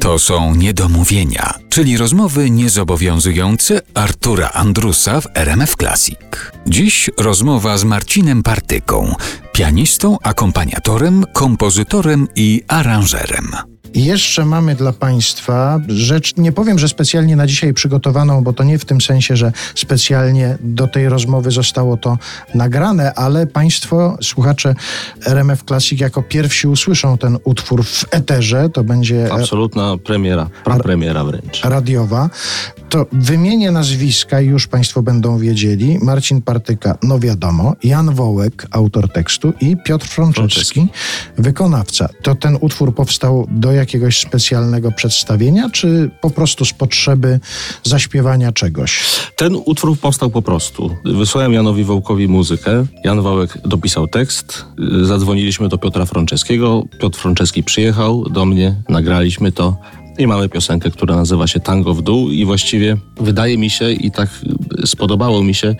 To są niedomówienia, czyli rozmowy niezobowiązujące Artura Andrusa w RMF Classic. Dziś rozmowa z Marcinem Partyką, pianistą, akompaniatorem, kompozytorem i aranżerem. I jeszcze mamy dla Państwa rzecz, nie powiem, że specjalnie na dzisiaj przygotowaną, bo to nie w tym sensie, że specjalnie do tej rozmowy zostało to nagrane, ale Państwo, słuchacze RMF Classic, jako pierwsi usłyszą ten utwór w eterze. To będzie. Absolutna premiera, prapremiera wręcz. Radiowa. To wymienię nazwiska i już Państwo będą wiedzieli. Marcin Partyka, no wiadomo, Jan Wołek, autor tekstu i Piotr Frączewski, wykonawca. To ten utwór powstał do jakiegoś specjalnego przedstawienia, czy po prostu z potrzeby zaśpiewania czegoś? Ten utwór powstał po prostu. Wysłałem Janowi Wołkowi muzykę. Jan Wołek dopisał tekst. Zadzwoniliśmy do Piotra Frączewskiego. Piotr Frączewski przyjechał do mnie, nagraliśmy to. I mamy piosenkę, która nazywa się Tango w dół i właściwie wydaje mi się i tak spodobało mi się,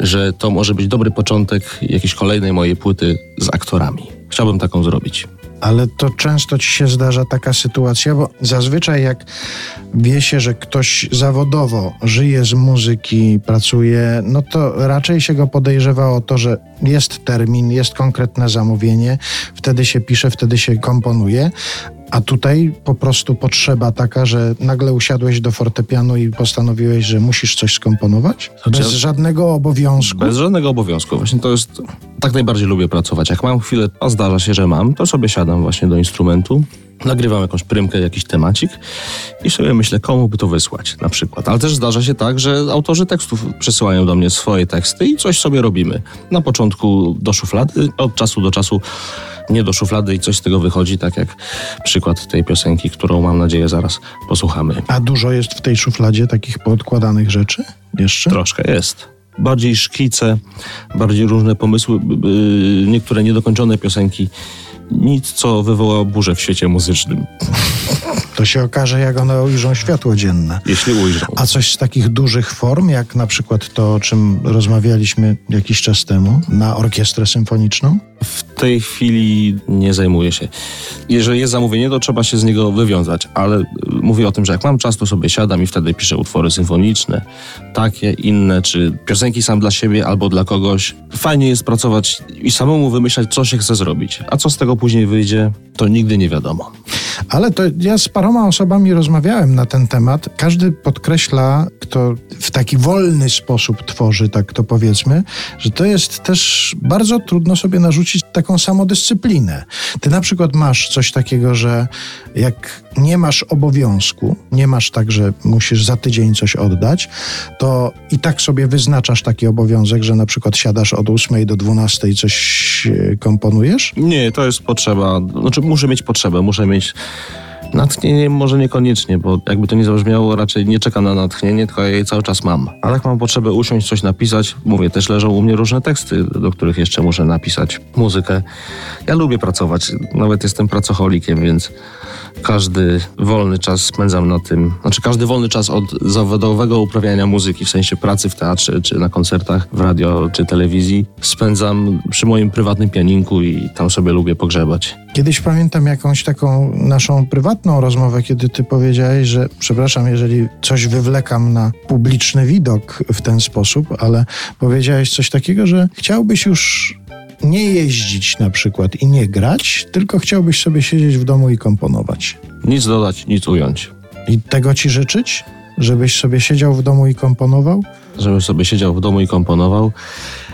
że to może być dobry początek jakiejś kolejnej mojej płyty z aktorami. Chciałbym taką zrobić. Ale to często ci się zdarza taka sytuacja, bo zazwyczaj jak wie się, że ktoś zawodowo żyje z muzyki, pracuje, no to raczej się go podejrzewa o to, że jest termin, jest konkretne zamówienie, wtedy się pisze, wtedy się komponuje, a tutaj po prostu potrzeba taka, że nagle usiadłeś do fortepianu i postanowiłeś, że musisz coś skomponować? Bez Znaczy- żadnego obowiązku? Bez żadnego obowiązku. Właśnie to jest. Tak najbardziej lubię pracować. Jak mam chwilę, a zdarza się, że mam, to sobie siadam właśnie do instrumentu, nagrywam jakąś prymkę, jakiś temacik i sobie myślę, komu by to wysłać na przykład. Ale też zdarza się tak, że autorzy tekstów przysyłają do mnie swoje teksty i coś sobie robimy. Na początku do szuflady, od czasu do czasu nie do szuflady i coś z tego wychodzi, tak jak przykład tej piosenki, którą mam nadzieję zaraz posłuchamy. A dużo jest w tej szufladzie takich poodkładanych rzeczy jeszcze? Troszkę jest. Bardziej szkice, bardziej różne pomysły, niektóre niedokończone piosenki. Nic, co wywoła burzę w świecie muzycznym, To się okaże, jak one ujrzą światło dzienne. jeśli ujrzą. A coś z takich dużych form, jak na przykład to, o czym rozmawialiśmy jakiś czas temu, na orkiestrę symfoniczną? W tej chwili nie zajmuję się. Jeżeli jest zamówienie, to trzeba się z niego wywiązać, ale y, mówię o tym, że jak mam czas, to sobie siadam i wtedy piszę utwory symfoniczne, takie, inne, czy piosenki sam dla siebie albo dla kogoś. Fajnie jest pracować i samemu wymyślać, co się chce zrobić, a co z tego później wyjdzie, to nigdy nie wiadomo. Ale to ja z paroma osobami rozmawiałem na ten temat. Każdy podkreśla, kto w taki wolny sposób tworzy, tak to powiedzmy, że to jest też bardzo trudno sobie narzucić taką samodyscyplinę. Ty na przykład masz coś takiego, że jak nie masz obowiązku, nie masz tak, że musisz za tydzień coś oddać, to i tak sobie wyznaczasz taki obowiązek, że na przykład siadasz od 8 do 12 i coś e, komponujesz? Nie, to jest potrzeba. Znaczy, muszę mieć potrzebę, muszę mieć. Natchnienie może niekoniecznie, bo jakby to nie zabrzmiało, raczej nie czekam na natchnienie, tylko ja je cały czas mam. Ale jak mam potrzebę usiąść, coś napisać, mówię, też leżą u mnie różne teksty, do których jeszcze muszę napisać muzykę. Ja lubię pracować, nawet jestem pracocholikiem, więc każdy wolny czas spędzam na tym, znaczy każdy wolny czas od zawodowego uprawiania muzyki, w sensie pracy w teatrze, czy na koncertach, w radio, czy telewizji, spędzam przy moim prywatnym pianinku i tam sobie lubię pogrzebać. Kiedyś pamiętam jakąś taką naszą prywatną rozmowę, kiedy ty powiedziałeś, że przepraszam, jeżeli coś wywlekam na publiczny widok w ten sposób, ale powiedziałeś coś takiego, że chciałbyś już nie jeździć na przykład i nie grać, tylko chciałbyś sobie siedzieć w domu i komponować. Nic dodać, nic ująć. I tego ci życzyć? Żebyś sobie siedział w domu i komponował? Żebym sobie siedział w domu i komponował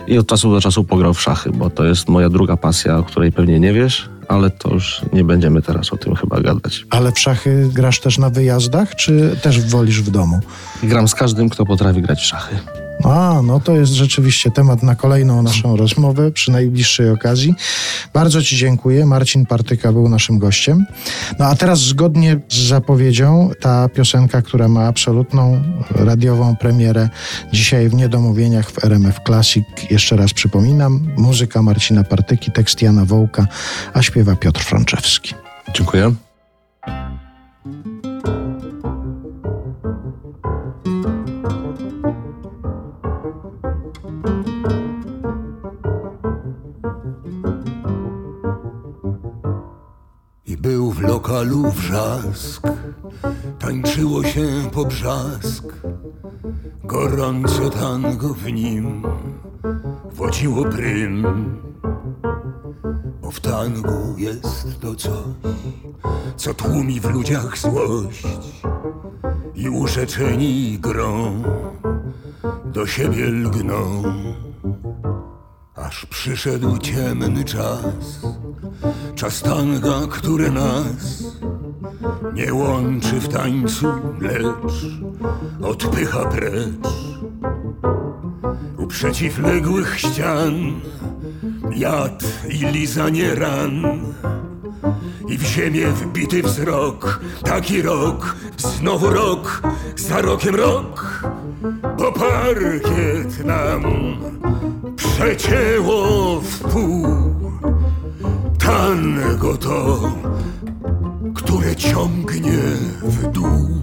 i od czasu do czasu pograł w szachy, bo to jest moja druga pasja, o której pewnie nie wiesz, ale to już nie będziemy teraz o tym chyba gadać. Ale w szachy grasz też na wyjazdach, czy też wolisz w domu? Gram z każdym, kto potrafi grać w szachy. A, no to jest rzeczywiście temat na kolejną naszą rozmowę przy najbliższej okazji. Bardzo Ci dziękuję. Marcin Partyka był naszym gościem. No a teraz zgodnie z zapowiedzią ta piosenka, która ma absolutną radiową premierę dzisiaj w Niedomówieniach w RMF Classic. Jeszcze raz przypominam, muzyka Marcina Partyki, tekst Jana Wołka, a śpiewa Piotr Frączewski. Dziękuję. Był wrzask, tańczyło się po brzask, gorące tango w nim wodziło prym. Bo w tangu jest to coś, co tłumi w ludziach złość i urzeczeni grą do siebie lgną. Aż przyszedł ciemny czas, czas tanga, który nas nie łączy w tańcu, lecz odpycha precz. U przeciwległych ścian jad i lizanie ran i w ziemię wbity wzrok, taki rok, znowu rok, za rokiem rok, bo parkiet nam przecięło w pół. Tango to, które ciągnie w dół.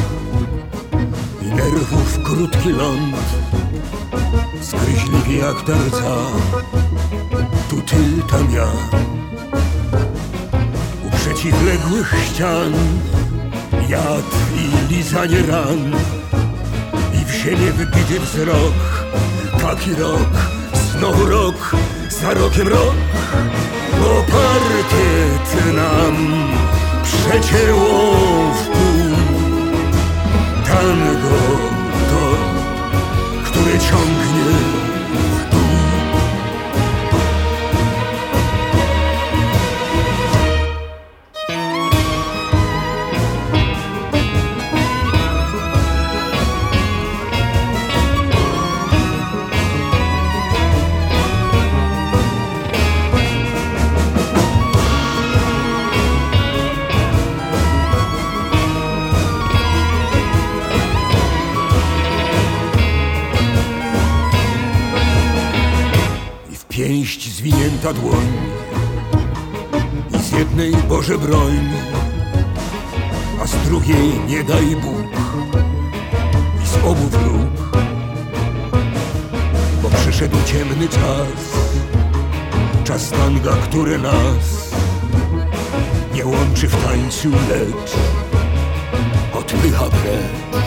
nerwów krótki ląd. Skryźliwi jak tarca Tu ty, tam ja. U przeciwległych ścian Jad i lizanie ran. I w ziemię wybity wzrok Taki rok, znowu rok Za rokiem rok. Bo parkiet nam Przecięło Tango to, pięść zwinięta dłoń I z jednej Boże broń A z drugiej nie daj Bóg I z obu wróg Bo przyszedł ciemny czas Czas tanga, który nas Nie łączy w tańcu, lecz Odpycha precz